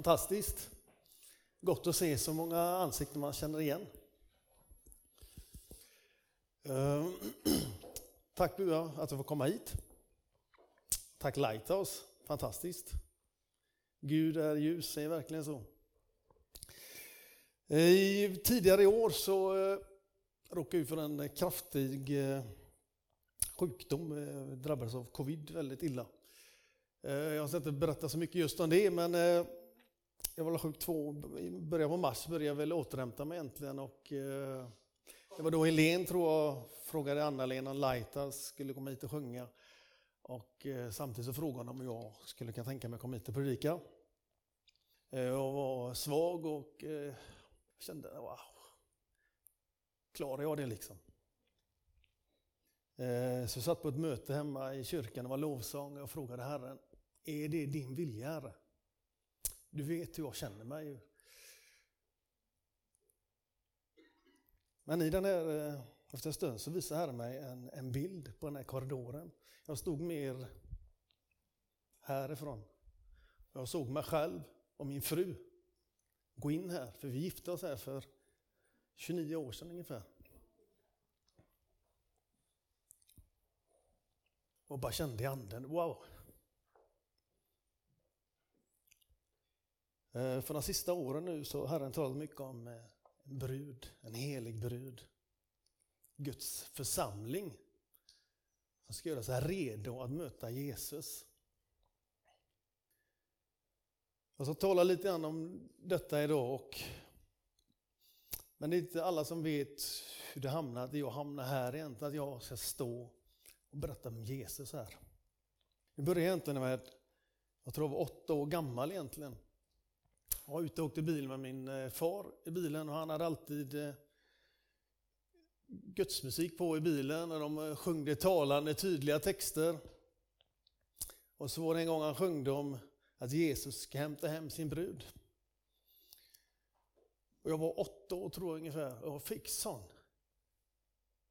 Fantastiskt. Gott att se så många ansikten man känner igen. Ehm, tack Bua att du får komma hit. Tack Lighthouse, fantastiskt. Gud är ljus, det är verkligen så. I, tidigare i år så eh, råkade jag ut för en kraftig eh, sjukdom, eh, drabbades av covid väldigt illa. Eh, jag ska inte berätta så mycket just om det, men eh, jag var sjuk två, i början på mars började jag väl återhämta mig äntligen och eh, det var då Helene tror jag frågade Anna-Lena Laita skulle komma hit och sjunga. Och eh, samtidigt så frågade hon om jag skulle kunna tänka mig att komma hit och predika. Eh, jag var svag och eh, kände, wow, klarar jag det liksom? Eh, så jag satt på ett möte hemma i kyrkan, det var lovsång, och jag frågade Herren, är det din vilja Herre? Du vet hur jag känner mig. Men i den här, eh, efter en stund så visade Herren mig en, en bild på den här korridoren. Jag stod mer härifrån. Jag såg mig själv och min fru gå in här, för vi gifte oss här för 29 år sedan ungefär. Och bara kände i anden, wow! Eh, för de sista åren nu så har Herren talat mycket om eh, en brud, en helig brud. Guds församling som ska göra sig redo att möta Jesus. Jag ska tala lite grann om detta idag. Och, men det är inte alla som vet hur det hamnar, att jag hamnar här egentligen, att jag ska stå och berätta om Jesus här. Det började egentligen med, jag tror jag var åtta år gammal egentligen. Jag var ute och åkte bil med min eh, far i bilen och han hade alltid eh, gudsmusik på i bilen och de eh, sjöng talande tydliga texter. Och så var det en gång han sjöng om att Jesus ska hämta hem sin brud. Och jag var åtta år tror jag ungefär och jag fick sån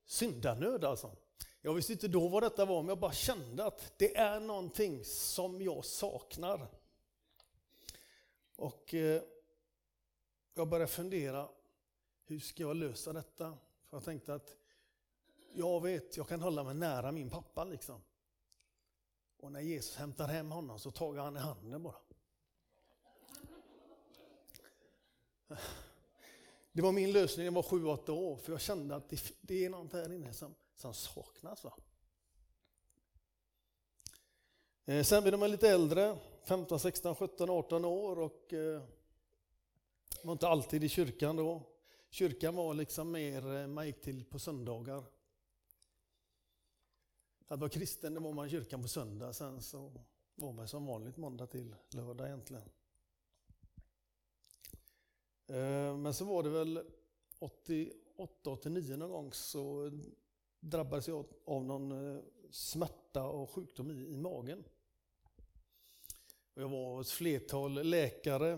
syndanöd alltså. Jag visste inte då vad detta var men jag bara kände att det är någonting som jag saknar. Och eh, jag började fundera, hur ska jag lösa detta? För jag tänkte att jag vet, jag kan hålla mig nära min pappa liksom. Och när Jesus hämtar hem honom så tar han i handen bara. Det var min lösning, jag var 7-8 år, för jag kände att det, det är något här inne som, som saknas. Va? Eh, sen blir man lite äldre, 15, 16, 17, 18 år och eh, var inte alltid i kyrkan då. Kyrkan var liksom mer, eh, man gick till på söndagar. Att vara kristen det var man i kyrkan på söndag, sen så var man som vanligt måndag till lördag egentligen. Men så var det väl 88-89 någon gång så drabbades jag av någon smärta och sjukdom i, i magen. Och jag var hos ett flertal läkare.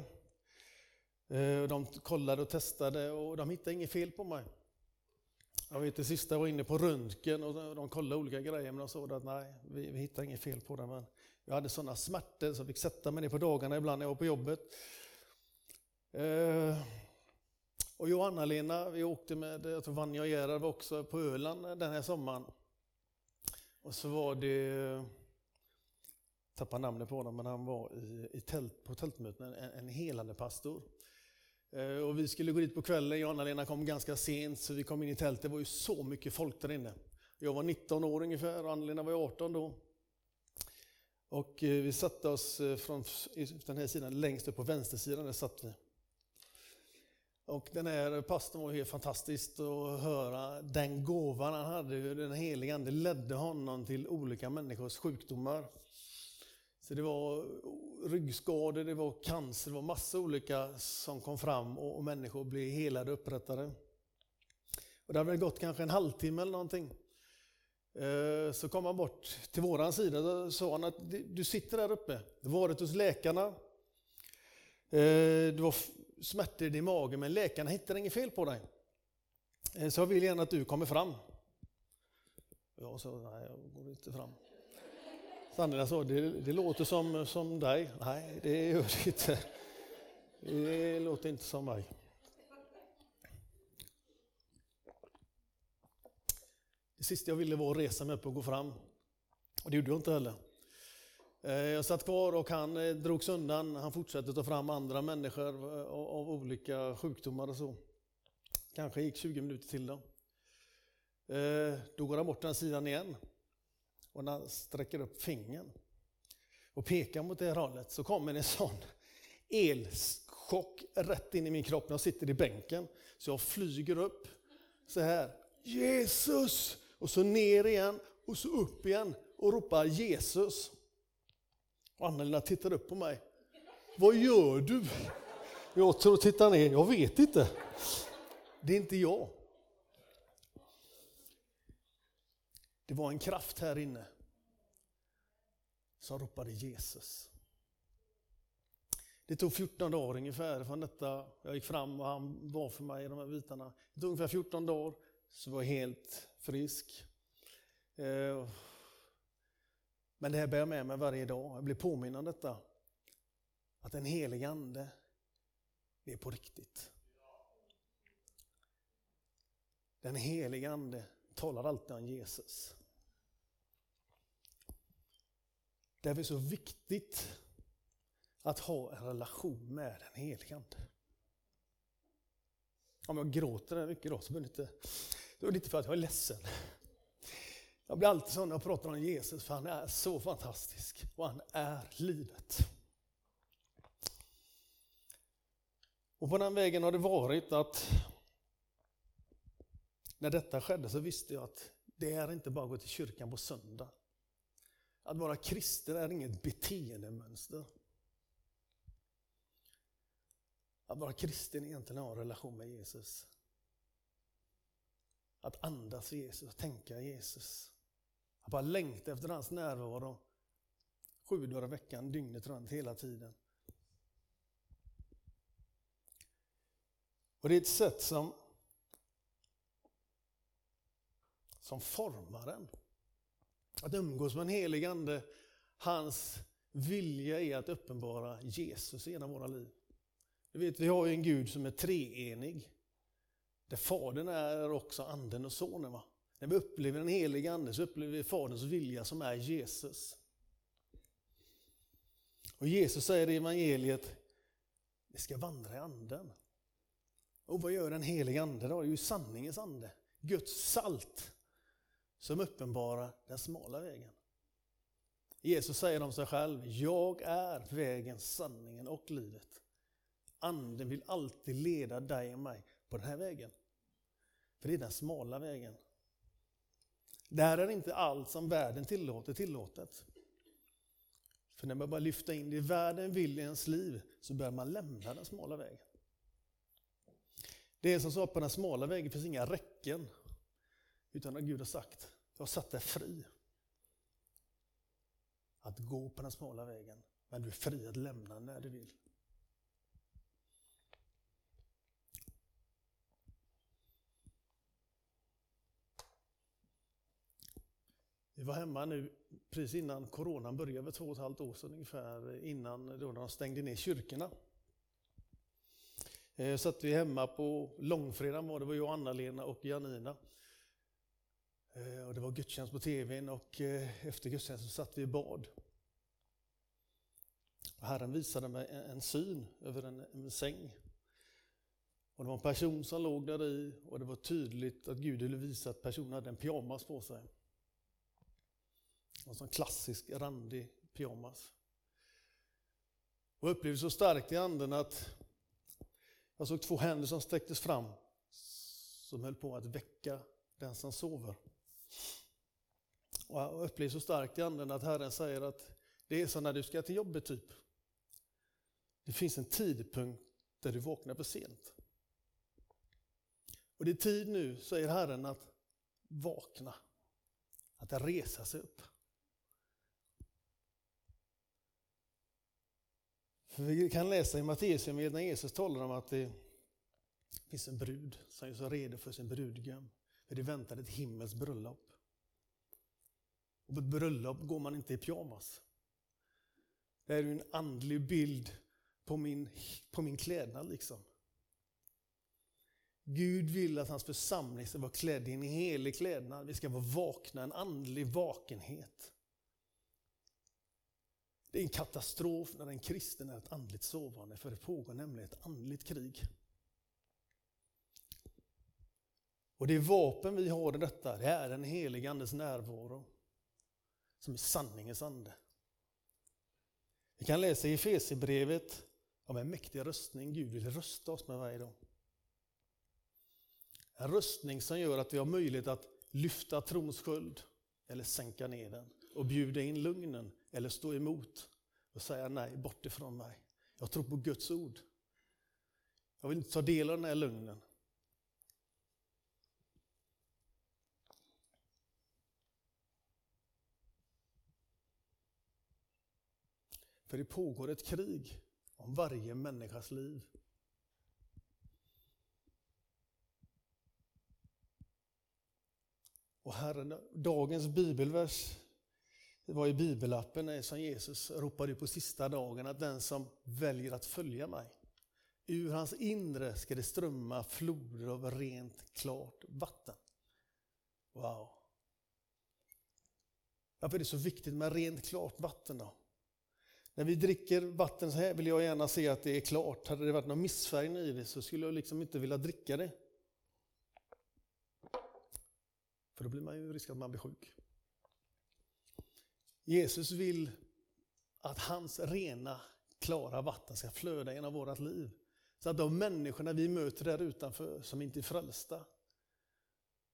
Eh, de kollade och testade och de hittade inget fel på mig. Jag vet det sista var inne på röntgen och de kollade olika grejer men de sa att nej, vi, vi hittade inget fel på det. Men jag hade sådana smärtor så jag fick sätta mig ner på dagarna ibland när jag var på jobbet. Eh, och jag och Anna-Lena, vi åkte med, jag tror Vanja och Gerhard var också på Öland den här sommaren. Och så var det, tappade namnet på honom, men han var i, i tält, på tältmöten, en, en helande pastor. Eh, och vi skulle gå dit på kvällen, jag och Anna-Lena kom ganska sent så vi kom in i tältet, det var ju så mycket folk där inne. Jag var 19 år ungefär och Anna-Lena var 18 då. Och eh, vi satte oss eh, från den här sidan, längst upp på vänstersidan, där satt vi. Och den här pastorn var helt fantastiskt att höra den gåvan han hade, hur den helige Ande ledde honom till olika människors sjukdomar. Så det var ryggskador, det var cancer, det var massa olika som kom fram och, och människor blev helade och upprättade. Och det hade väl gått kanske en halvtimme eller någonting. Eh, så kom han bort till våran sida och sa han att du sitter där uppe, du har varit hos läkarna, eh, du har smärtor i din mage men läkarna hittar inget fel på dig. Eh, så jag vill gärna att du kommer fram. Jag sa nej, jag går inte fram. Sandra sa, det, det låter som, som dig. Nej, det gör det inte. Det låter inte som mig. Det sista jag ville var att resa mig upp och gå fram. Och det gjorde jag inte heller. Eh, jag satt kvar och han eh, drogs undan. Han fortsatte ta fram andra människor eh, av olika sjukdomar och så. Kanske gick 20 minuter till då. Då går han bort den sidan igen. Och när han sträcker upp fingern och pekar mot det här hållet så kommer en sån elchock rätt in i min kropp när jag sitter i bänken. Så jag flyger upp så här. Jesus! Och så ner igen och så upp igen och ropar Jesus. Och Anna-Lena tittar upp på mig. Vad gör du? Jag tror tittar ner, jag vet inte. Det är inte jag. Det var en kraft här inne som ropade Jesus. Det tog 14 dagar ungefär från detta. Jag gick fram och han var för mig i de här bitarna. Det tog ungefär 14 dagar så var jag helt frisk. Eh, men det här bär jag med mig varje dag. Jag blir påminn om detta. Att den helige Ande, det är på riktigt. Den helige Ande talar alltid om Jesus. Därför är det så viktigt att ha en relation med den helige Ande. Om jag gråter mycket idag så är det inte, det är inte för att jag är ledsen. Jag blir alltid så när jag pratar om Jesus, för han är så fantastisk och han är livet. Och på den vägen har det varit att när detta skedde så visste jag att det är inte bara att gå till kyrkan på söndag. Att vara kristen är inget beteendemönster. Att vara kristen är egentligen att ha en relation med Jesus. Att andas Jesus, tänka Jesus. Att bara längta efter hans närvaro. Sju dagar i veckan, dygnet runt, hela tiden. Och det är ett sätt som, som formar en. Att umgås med en helig ande, hans vilja är att uppenbara Jesus genom våra liv. Du vet, vi har ju en Gud som är treenig. Där Fadern är också Anden och Sonen. Va? När vi upplever den helige Ande så upplever vi Faderns vilja som är Jesus. Och Jesus säger i evangeliet, vi ska vandra i Anden. Och vad gör den helige Ande då? Det är ju sanningens ande. Guds salt som uppenbarar den smala vägen. Jesus säger om sig själv, jag är vägen, sanningen och livet. Anden vill alltid leda dig och mig på den här vägen. För det är den smala vägen. Där är inte allt som världen tillåter tillåtet. För när man börjar lyfta in det världen vill i ens liv så börjar man lämna den smala vägen. Det är som så att på den smala vägen finns inga räcken. Utan att Gud har sagt, jag har satt dig fri. Att gå på den smala vägen. Men du är fri att lämna när du vill. Vi var hemma nu precis innan coronan började, för två och ett halvt år sedan ungefär, innan då de stängde ner kyrkorna. Så satt vi hemma på långfredagen var det, var jag, Anna-Lena och Janina. Eh, och det var gudstjänst på tvn och eh, efter gudstjänsten satt vi i bad. Och Herren visade mig en syn över en, en säng. Och det var en person som låg där i och det var tydligt att Gud ville visa att personen hade en pyjamas på sig. En sån klassisk randig pyjamas. Och jag upplevde så starkt i anden att jag såg två händer som sträcktes fram som höll på att väcka den som sover. Och jag upplevde så starkt i anden att Herren säger att det är som när du ska till jobbet typ. Det finns en tidpunkt där du vaknar för sent. Och det är tid nu, säger Herren, att vakna. Att resa sig upp. För vi kan läsa i Matteus när Jesus talar om att det finns en brud som är så redo för sin brudgum. För det väntar ett himmelskt bröllop. Och på ett bröllop går man inte i pyjamas. Det är en andlig bild på min, på min klädnad liksom. Gud vill att hans församling ska vara klädd i en helig klädnad. Vi ska vara vakna, en andlig vakenhet. Det är en katastrof när en kristen är ett andligt sovande, för det pågår nämligen ett andligt krig. Och det vapen vi har i detta, det är den helige Andes närvaro, som är sanningens ande. Vi kan läsa i Efesierbrevet om en mäktig röstning Gud vill rösta oss med varje dag. En röstning som gör att vi har möjlighet att lyfta trons sköld eller sänka ner den och bjuda in lugnen eller stå emot och säga nej, bort ifrån mig. Jag tror på Guds ord. Jag vill inte ta del av den här lugnen. För det pågår ett krig om varje människas liv. Och Herren, dagens bibelvers det var i bibelappen som Jesus ropade på sista dagen att den som väljer att följa mig, ur hans inre ska det strömma floder av rent klart vatten. Wow! Varför är det så viktigt med rent klart vatten då? När vi dricker vatten så här vill jag gärna se att det är klart. Hade det varit någon missfärgning i det så skulle jag liksom inte vilja dricka det. För då blir man ju risk att man blir sjuk. Jesus vill att hans rena, klara vatten ska flöda genom vårt liv. Så att de människorna vi möter där utanför som inte är frälsta,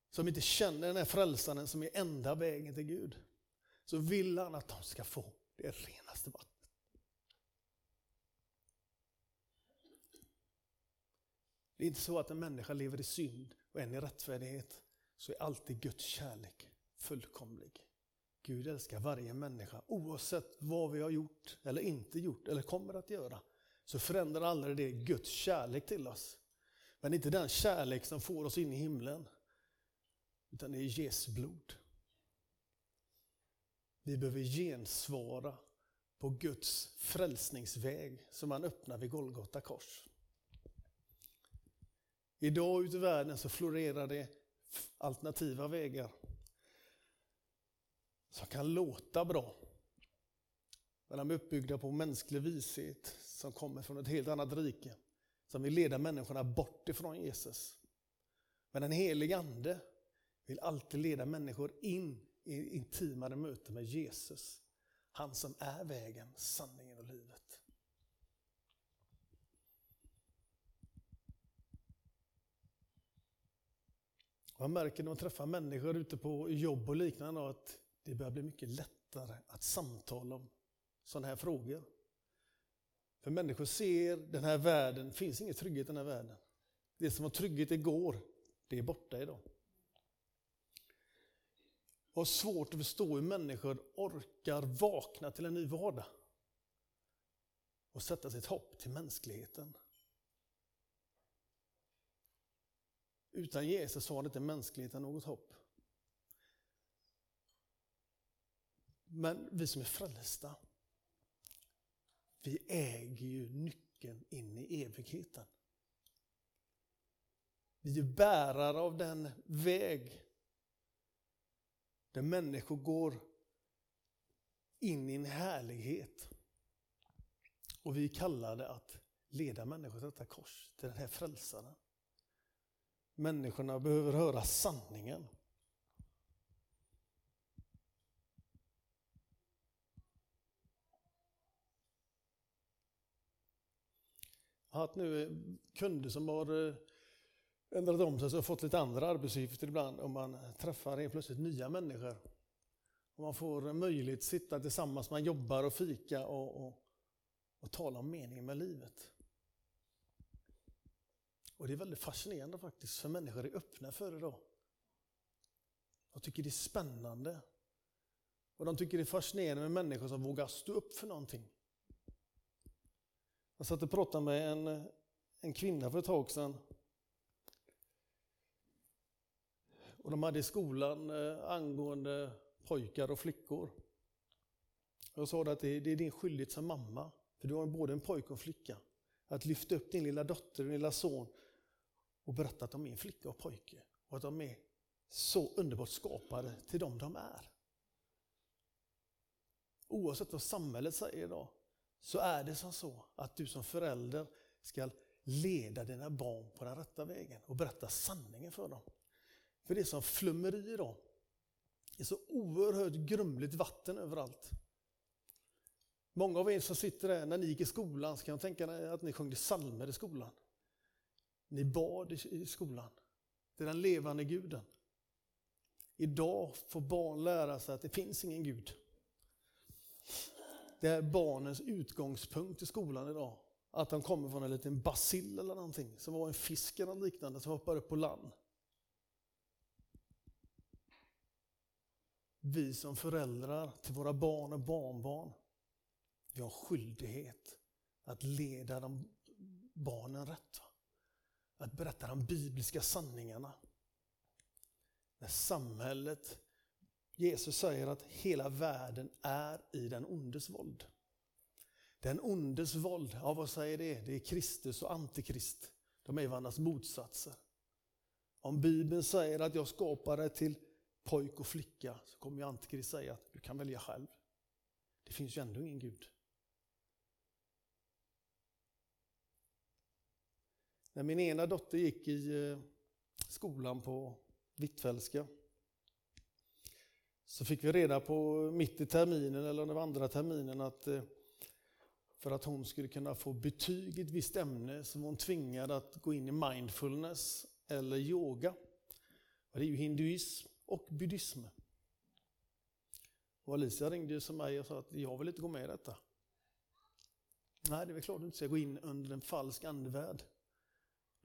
som inte känner den här frälsaren som är enda vägen till Gud, så vill han att de ska få det renaste vattnet. Det är inte så att en människa lever i synd och en i rättfärdighet, så är alltid Guds kärlek fullkomlig. Gud älskar varje människa oavsett vad vi har gjort eller inte gjort eller kommer att göra. Så förändrar aldrig det Guds kärlek till oss. Men inte den kärlek som får oss in i himlen. Utan det är Jesu blod. Vi behöver gensvara på Guds frälsningsväg som han öppnar vid Golgata kors. Idag ute i världen så florerar det alternativa vägar som kan låta bra. Men de är uppbyggda på mänsklig vishet som kommer från ett helt annat rike. Som vill leda människorna bort ifrån Jesus. Men den helige Ande vill alltid leda människor in i intimare möte med Jesus. Han som är vägen, sanningen och livet. Man märker när man träffar människor ute på jobb och liknande att det börjar bli mycket lättare att samtala om sådana här frågor. För människor ser den här världen, det finns ingen trygghet i den här världen. Det som var trygghet igår, det är borta idag. Och svårt att förstå hur människor orkar vakna till en ny vardag. Och sätta sitt hopp till mänskligheten. Utan Jesus har inte mänskligheten något hopp. Men vi som är frälsta, vi äger ju nyckeln in i evigheten. Vi är bärare av den väg där människor går in i en härlighet. Och vi är kallade att leda människor till detta kors, till den här frälsaren. Människorna behöver höra sanningen. Jag har haft nu kunder som har eh, ändrat om sig och fått lite andra arbetsuppgifter ibland och man träffar helt plötsligt nya människor. Och man får möjlighet att sitta tillsammans, man jobbar och fika och, och, och tala om meningen med livet. Och det är väldigt fascinerande faktiskt, för människor är öppna för det då. De tycker det är spännande. Och de tycker det är fascinerande med människor som vågar stå upp för någonting. Jag satt och pratade med en, en kvinna för ett tag sedan. Och de hade i skolan eh, angående pojkar och flickor. Jag sa att det, det är din skyldighet som mamma för du har både en pojke och en flicka. Att lyfta upp din lilla dotter, din lilla son och berättat att de är en flicka och pojke och att de är så underbart skapade till dem de är. Oavsett vad samhället säger idag så är det som så att du som förälder ska leda dina barn på den rätta vägen och berätta sanningen för dem. För det är som flummeri idag. Det är så oerhört grumligt vatten överallt. Många av er som sitter där, när ni gick i skolan, så kan jag tänka mig att ni sjöng psalmer i skolan. Ni bad i skolan. Det är den levande guden. Idag får barn lära sig att det finns ingen Gud. Det är barnens utgångspunkt i skolan idag. Att de kommer från en liten basil eller någonting, som var en fisk eller liknande som hoppar upp på land. Vi som föräldrar till våra barn och barnbarn, vi har skyldighet att leda de barnen rätt. Att berätta de bibliska sanningarna. När samhället, Jesus säger att hela världen är i den ondes våld. Den ondes våld, ja vad säger det? Det är Kristus och Antikrist. De är varandras motsatser. Om Bibeln säger att jag skapade till pojk och flicka så kommer Antikrist säga att du kan välja själv. Det finns ju ändå ingen Gud. När min ena dotter gick i eh, skolan på Hvitfeldtska så fick vi reda på mitt i terminen, eller det var andra terminen, att eh, för att hon skulle kunna få betyg i ett visst ämne så var hon tvingad att gå in i mindfulness eller yoga. det är ju hinduism och buddhism. Och Alicia ringde till mig och sa att jag vill inte gå med i detta. Nej, det är väl klart du inte ska gå in under en falsk andevärld.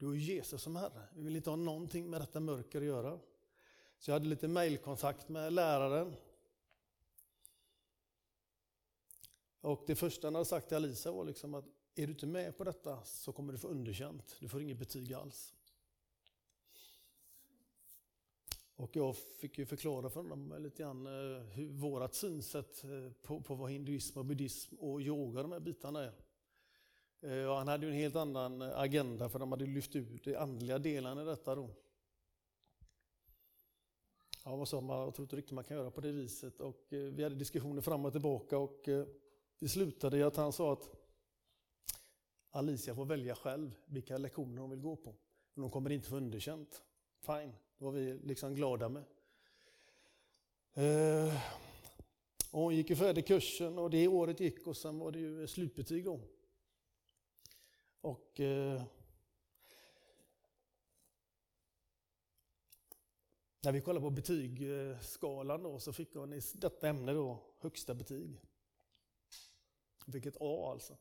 Du har Jesus som Herre. Vi vill inte ha någonting med detta mörker att göra. Så jag hade lite mejlkontakt med läraren. Och det första han hade sagt till Alisa var liksom att är du inte med på detta så kommer du få underkänt. Du får inget betyg alls. Och jag fick ju förklara för honom lite grann eh, hur vårt synsätt eh, på, på vad hinduism och buddhism och yoga, de här bitarna är. Eh, och han hade en helt annan eh, agenda för de hade lyft ut de andliga delarna i detta då. Ja, vad sa man? Jag tror inte riktigt man kan göra på det viset. Och eh, vi hade diskussioner fram och tillbaka och det slutade i att han sa att Alicia får välja själv vilka lektioner hon vill gå på. Men hon kommer inte få underkänt. Fine, det var vi liksom glada med. Och hon gick ju färdig kursen och det året gick och sen var det ju slutbetyg då. Och eh, när vi kollade på betygsskalan då så fick hon i detta ämne då högsta betyg. Fick ett A alltså.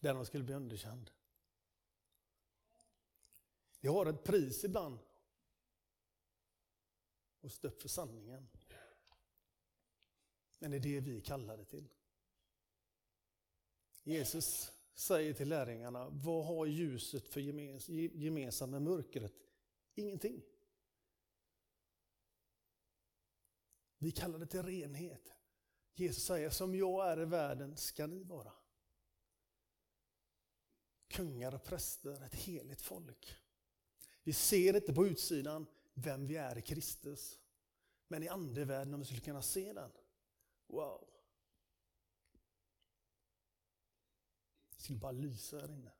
Där hon skulle bli underkänd. Vi har ett pris ibland. Och stå upp för sanningen. Men det är det vi kallar det till. Jesus säger till lärjungarna, vad har ljuset för gemensamt med mörkret? Ingenting. Vi kallar det till renhet. Jesus säger, som jag är i världen ska ni vara. Kungar och präster, ett heligt folk. Vi ser inte på utsidan vem vi är i Kristus. Men i andevärlden, om vi skulle kunna se den. Wow! Till skulle bara lysa här inne.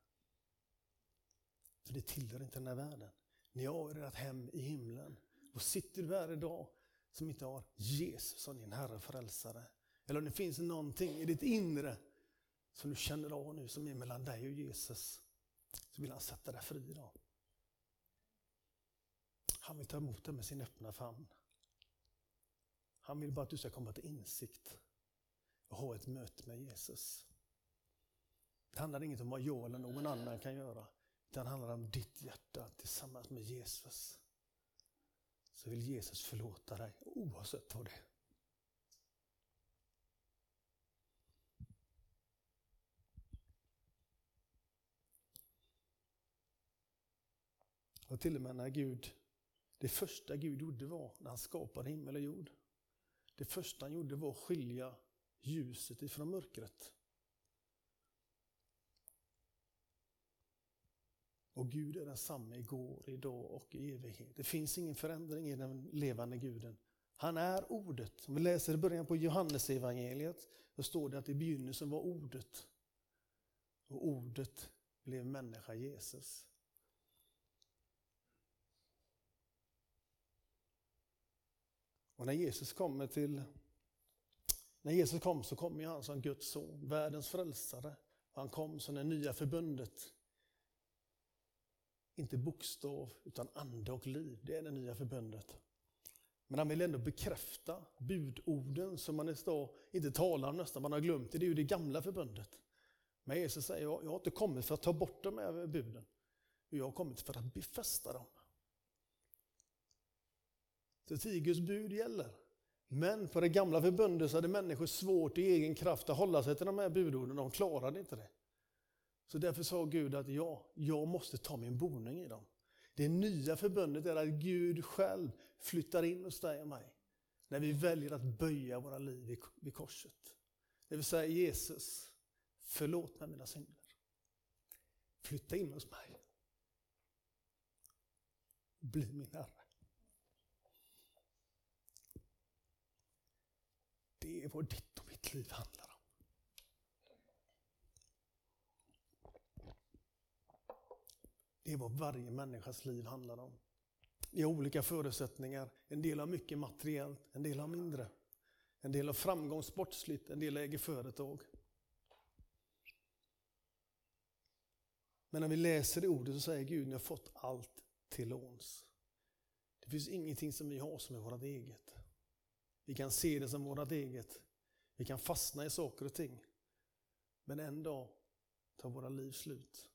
För det tillhör inte den här världen. Ni har ert hem i himlen. Och sitter du här idag som inte har Jesus som din Herre och Frälsare, eller om det finns någonting i ditt inre som du känner av nu som är mellan dig och Jesus. Så vill han sätta dig fri idag. Han vill ta emot dig med sin öppna famn. Han vill bara att du ska komma till insikt och ha ett möte med Jesus. Det handlar inte om vad jag eller någon annan kan göra. Utan det handlar om ditt hjärta tillsammans med Jesus. Så vill Jesus förlåta dig oavsett vad det är. Och till och med när Gud, det första Gud gjorde var när han skapade himmel och jord. Det första han gjorde var att skilja ljuset ifrån mörkret. Och Gud är densamme igår, idag och i evighet. Det finns ingen förändring i den levande guden. Han är ordet. Om vi läser i början på Johannesevangeliet så står det att i begynnelsen var ordet. Och ordet blev människa Jesus. Och när Jesus kommer till när Jesus kom så kom han som Guds son, världens frälsare. Han kom som det nya förbundet. Inte bokstav, utan ande och liv. Det är det nya förbundet. Men han vill ändå bekräfta budorden som man idag inte talar om nästan, man har glömt det. Det är ju det gamla förbundet. Men Jesus säger, jag har inte kommit för att ta bort de här buden. Jag har kommit för att befästa dem. Så tio bud gäller. Men på det gamla förbundet så hade människor svårt i egen kraft att hålla sig till de här budorden. De klarade inte det. Så därför sa Gud att ja, jag måste ta min boning i dem. Det nya förbundet är att Gud själv flyttar in hos dig och mig. När vi väljer att böja våra liv vid korset. Det vill säga Jesus, förlåt mig mina synder. Flytta in hos mig. Bli min Herre. Det är vad ditt och mitt liv handlar om. Det är vad varje människas liv handlar om. Vi har olika förutsättningar. En del har mycket materiellt, en del har mindre. En del har framgång sportsligt, en del äger företag. Men när vi läser det ordet så säger Gud, ni har fått allt till låns. Det finns ingenting som vi har som är vårt eget. Vi kan se det som vårt eget. Vi kan fastna i saker och ting. Men en dag tar våra liv slut.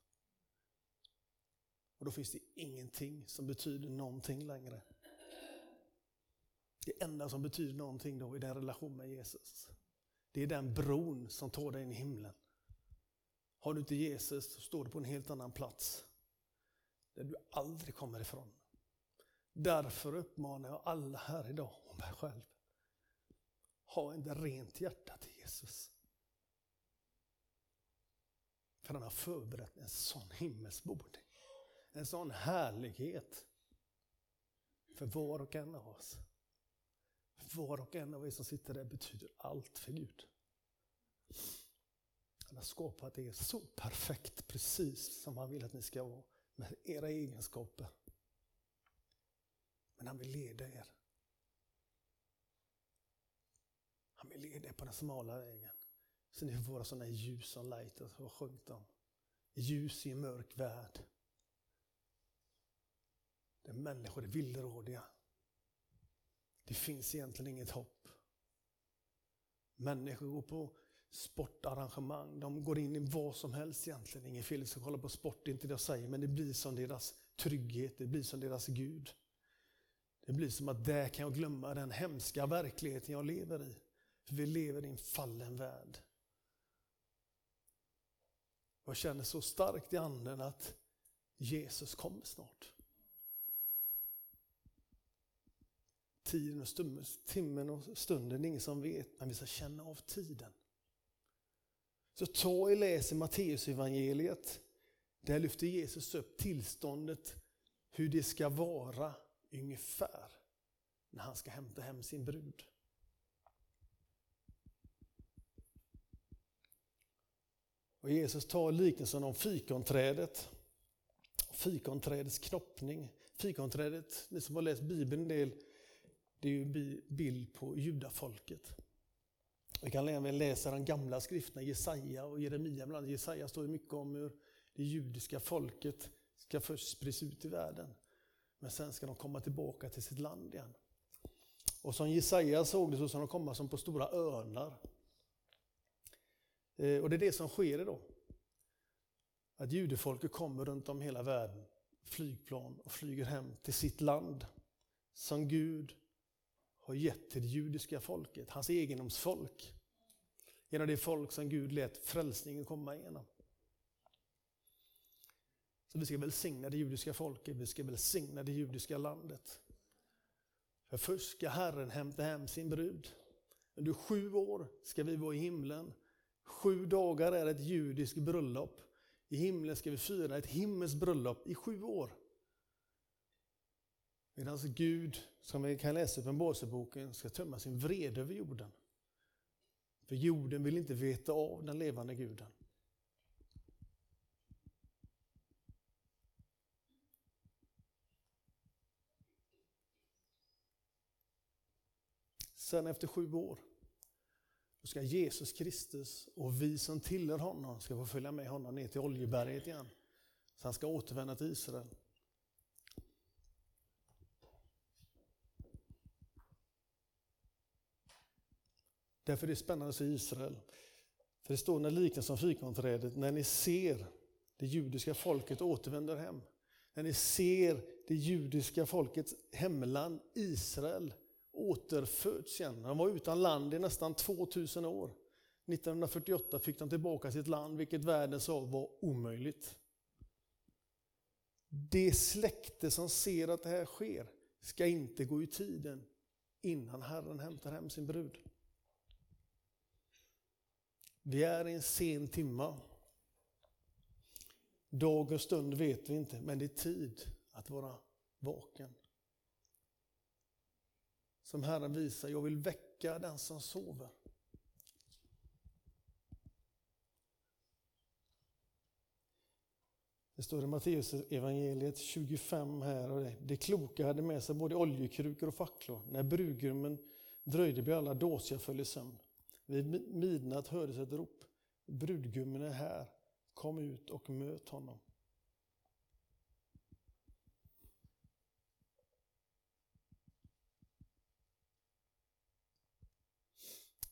Och då finns det ingenting som betyder någonting längre. Det enda som betyder någonting då är den relation med Jesus. Det är den bron som tar dig in i himlen. Har du inte Jesus så står du på en helt annan plats. Där du aldrig kommer ifrån. Därför uppmanar jag alla här idag och mig själv ha ett rent hjärta till Jesus. För han har förberett en sån himmelsbordning. En sån härlighet för var och en av oss. Var och en av er som sitter där betyder allt för Gud. Han har skapat er så perfekt, precis som han vill att ni ska vara, med era egenskaper. Men han vill leda er Han vill leda er på den smala vägen. Så ni får vara sådana ljus som Lighters har sjungit om. Ljus i en mörk värld. Där människor är villrådiga. Det finns egentligen inget hopp. Människor går på sportarrangemang, de går in i vad som helst egentligen. Ingen fel att kolla på sport, det är inte det jag säger, men det blir som deras trygghet, det blir som deras Gud. Det blir som att där kan jag glömma den hemska verkligheten jag lever i. För vi lever i en fallen värld. Jag känner så starkt i anden att Jesus kommer snart. Tiden och stunden, timmen och stunden, det ingen som vet, men vi ska känna av tiden. Så ta och läs i Matteus evangeliet. Där lyfter Jesus upp tillståndet, hur det ska vara ungefär när han ska hämta hem sin brud. Och Jesus tar liknelsen om fikonträdet. Fikonträdets knoppning. Fikonträdet, ni som har läst Bibeln en del, det är ju en bild på judafolket. Vi kan även läsa de gamla skrifterna, Jesaja och Jeremia. Bland annat. Jesaja står det mycket om hur det judiska folket ska först spridas ut i världen. Men sen ska de komma tillbaka till sitt land igen. Och som Jesaja såg det så ska de komma som på stora örnar. Eh, och det är det som sker idag. Att judefolket kommer runt om hela världen, flygplan och flyger hem till sitt land som Gud har gett till det judiska folket, hans egendomsfolk. Genom det folk som Gud lät frälsningen komma igenom. Så vi ska välsigna det judiska folket, vi ska välsigna det judiska landet. För först ska Herren hämta hem sin brud. Under sju år ska vi vara i himlen Sju dagar är ett judiskt bröllop. I himlen ska vi fira ett himmelskt bröllop i sju år. Medan Gud, som vi kan läsa i Uppenbarelseboken, ska tömma sin vrede över jorden. För jorden vill inte veta av den levande guden. Sen efter sju år då ska Jesus Kristus och vi som tillhör honom ska få följa med honom ner till Oljeberget igen. Så han ska återvända till Israel. Därför är det spännande att se Israel. För det står när liknelsen om fikonträdet, när ni ser det judiska folket återvänder hem. När ni ser det judiska folkets hemland Israel återföds igen. De var utan land i nästan 2000 år. 1948 fick de tillbaka sitt land, vilket världen sa var omöjligt. Det släkte som ser att det här sker ska inte gå i tiden innan Herren hämtar hem sin brud. Vi är i en sen timma. Dag och stund vet vi inte, men det är tid att vara vaken. Som Herren visar, jag vill väcka den som sover. Det står i Matteus evangeliet 25 här. Och det, det kloka hade med sig både oljekrukor och facklor. När brudgummen dröjde blev alla dåsiga föll i sömn. Vid midnatt hördes ett rop. Brudgummen är här. Kom ut och möt honom.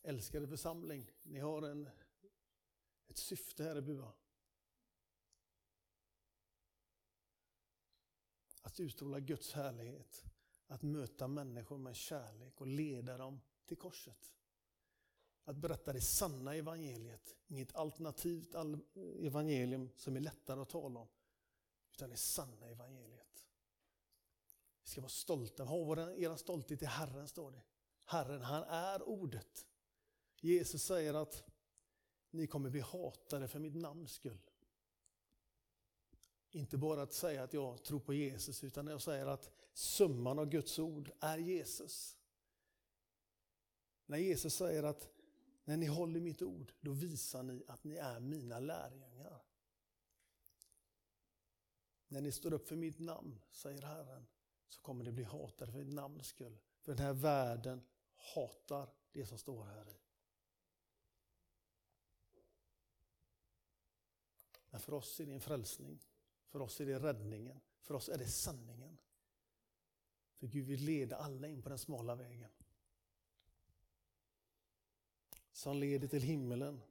Älskade församling, ni har en, ett syfte här i Bua. Att utstråla Guds härlighet, att möta människor med kärlek och leda dem till korset. Att berätta det sanna evangeliet, inget alternativt evangelium som är lättare att tala om, utan det sanna evangeliet. Vi ska vara stolta, ha era stolthet i Herren står det. Herren, han är ordet. Jesus säger att ni kommer bli hatade för mitt namns skull. Inte bara att säga att jag tror på Jesus, utan jag säger att summan av Guds ord är Jesus. När Jesus säger att när ni håller mitt ord, då visar ni att ni är mina lärjungar. När ni står upp för mitt namn, säger Herren, så kommer ni bli hatade för mitt namns skull. För den här världen hatar det som står här i. Men för oss är det en frälsning. För oss är det räddningen. För oss är det sanningen. För Gud vill leda alla in på den smala vägen. Som leder till himmelen.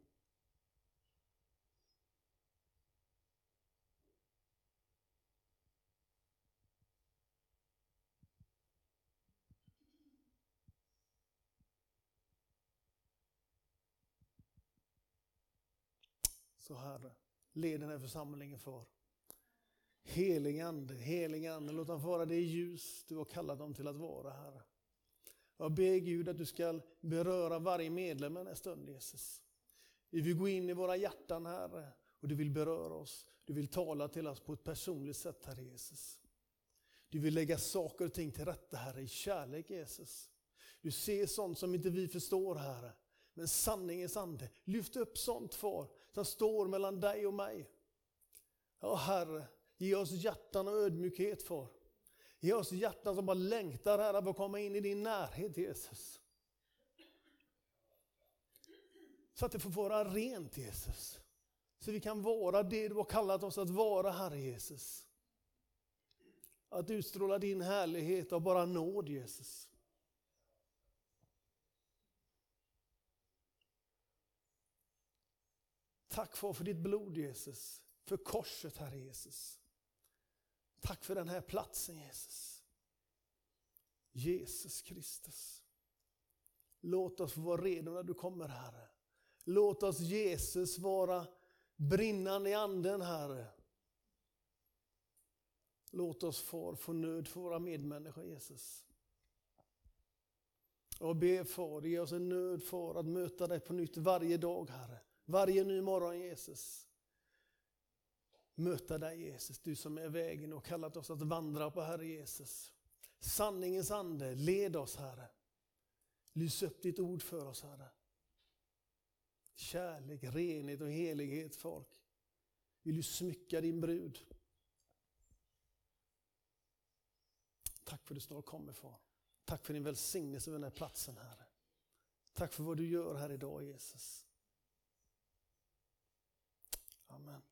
Så Herre, Led den här församlingen för. Helig Ande, helig Ande, låt dem vara det ljus du har kallat dem till att vara, Herre. Jag ber Gud att du ska beröra varje medlem en stund, Jesus. Vi vill gå in i våra hjärtan, Herre, och du vill beröra oss. Du vill tala till oss på ett personligt sätt, Herre Jesus. Du vill lägga saker och ting till rätta, Herre, i kärlek, Jesus. Du ser sånt som inte vi förstår, Herre. Men sanningens ande, lyft upp sånt, Far, som står mellan dig och mig. Ja, Herre, ge oss hjärtan och ödmjukhet Far. Ge oss hjärtan som bara längtar här för att komma in i din närhet Jesus. Så att det får vara rent Jesus. Så vi kan vara det du har kallat oss att vara Herre Jesus. Att utstråla din härlighet och bara nåd Jesus. Tack Far för ditt blod Jesus, för korset Herre Jesus. Tack för den här platsen Jesus. Jesus Kristus. Låt oss vara redo när du kommer Herre. Låt oss Jesus vara brinnande i anden Herre. Låt oss far få nöd för våra medmänniskor Jesus. Och be far, ge oss en nöd far att möta dig på nytt varje dag Herre. Varje ny morgon Jesus möta dig Jesus, du som är vägen och kallat oss att vandra på Herre Jesus. Sanningens ande, led oss Herre. Lys upp ditt ord för oss Herre. Kärlek, renhet och helighet folk. Vill du smycka din brud? Tack för att du snart kommer far. Tack för din välsignelse över den här platsen Herre. Tack för vad du gör här idag Jesus. Amen.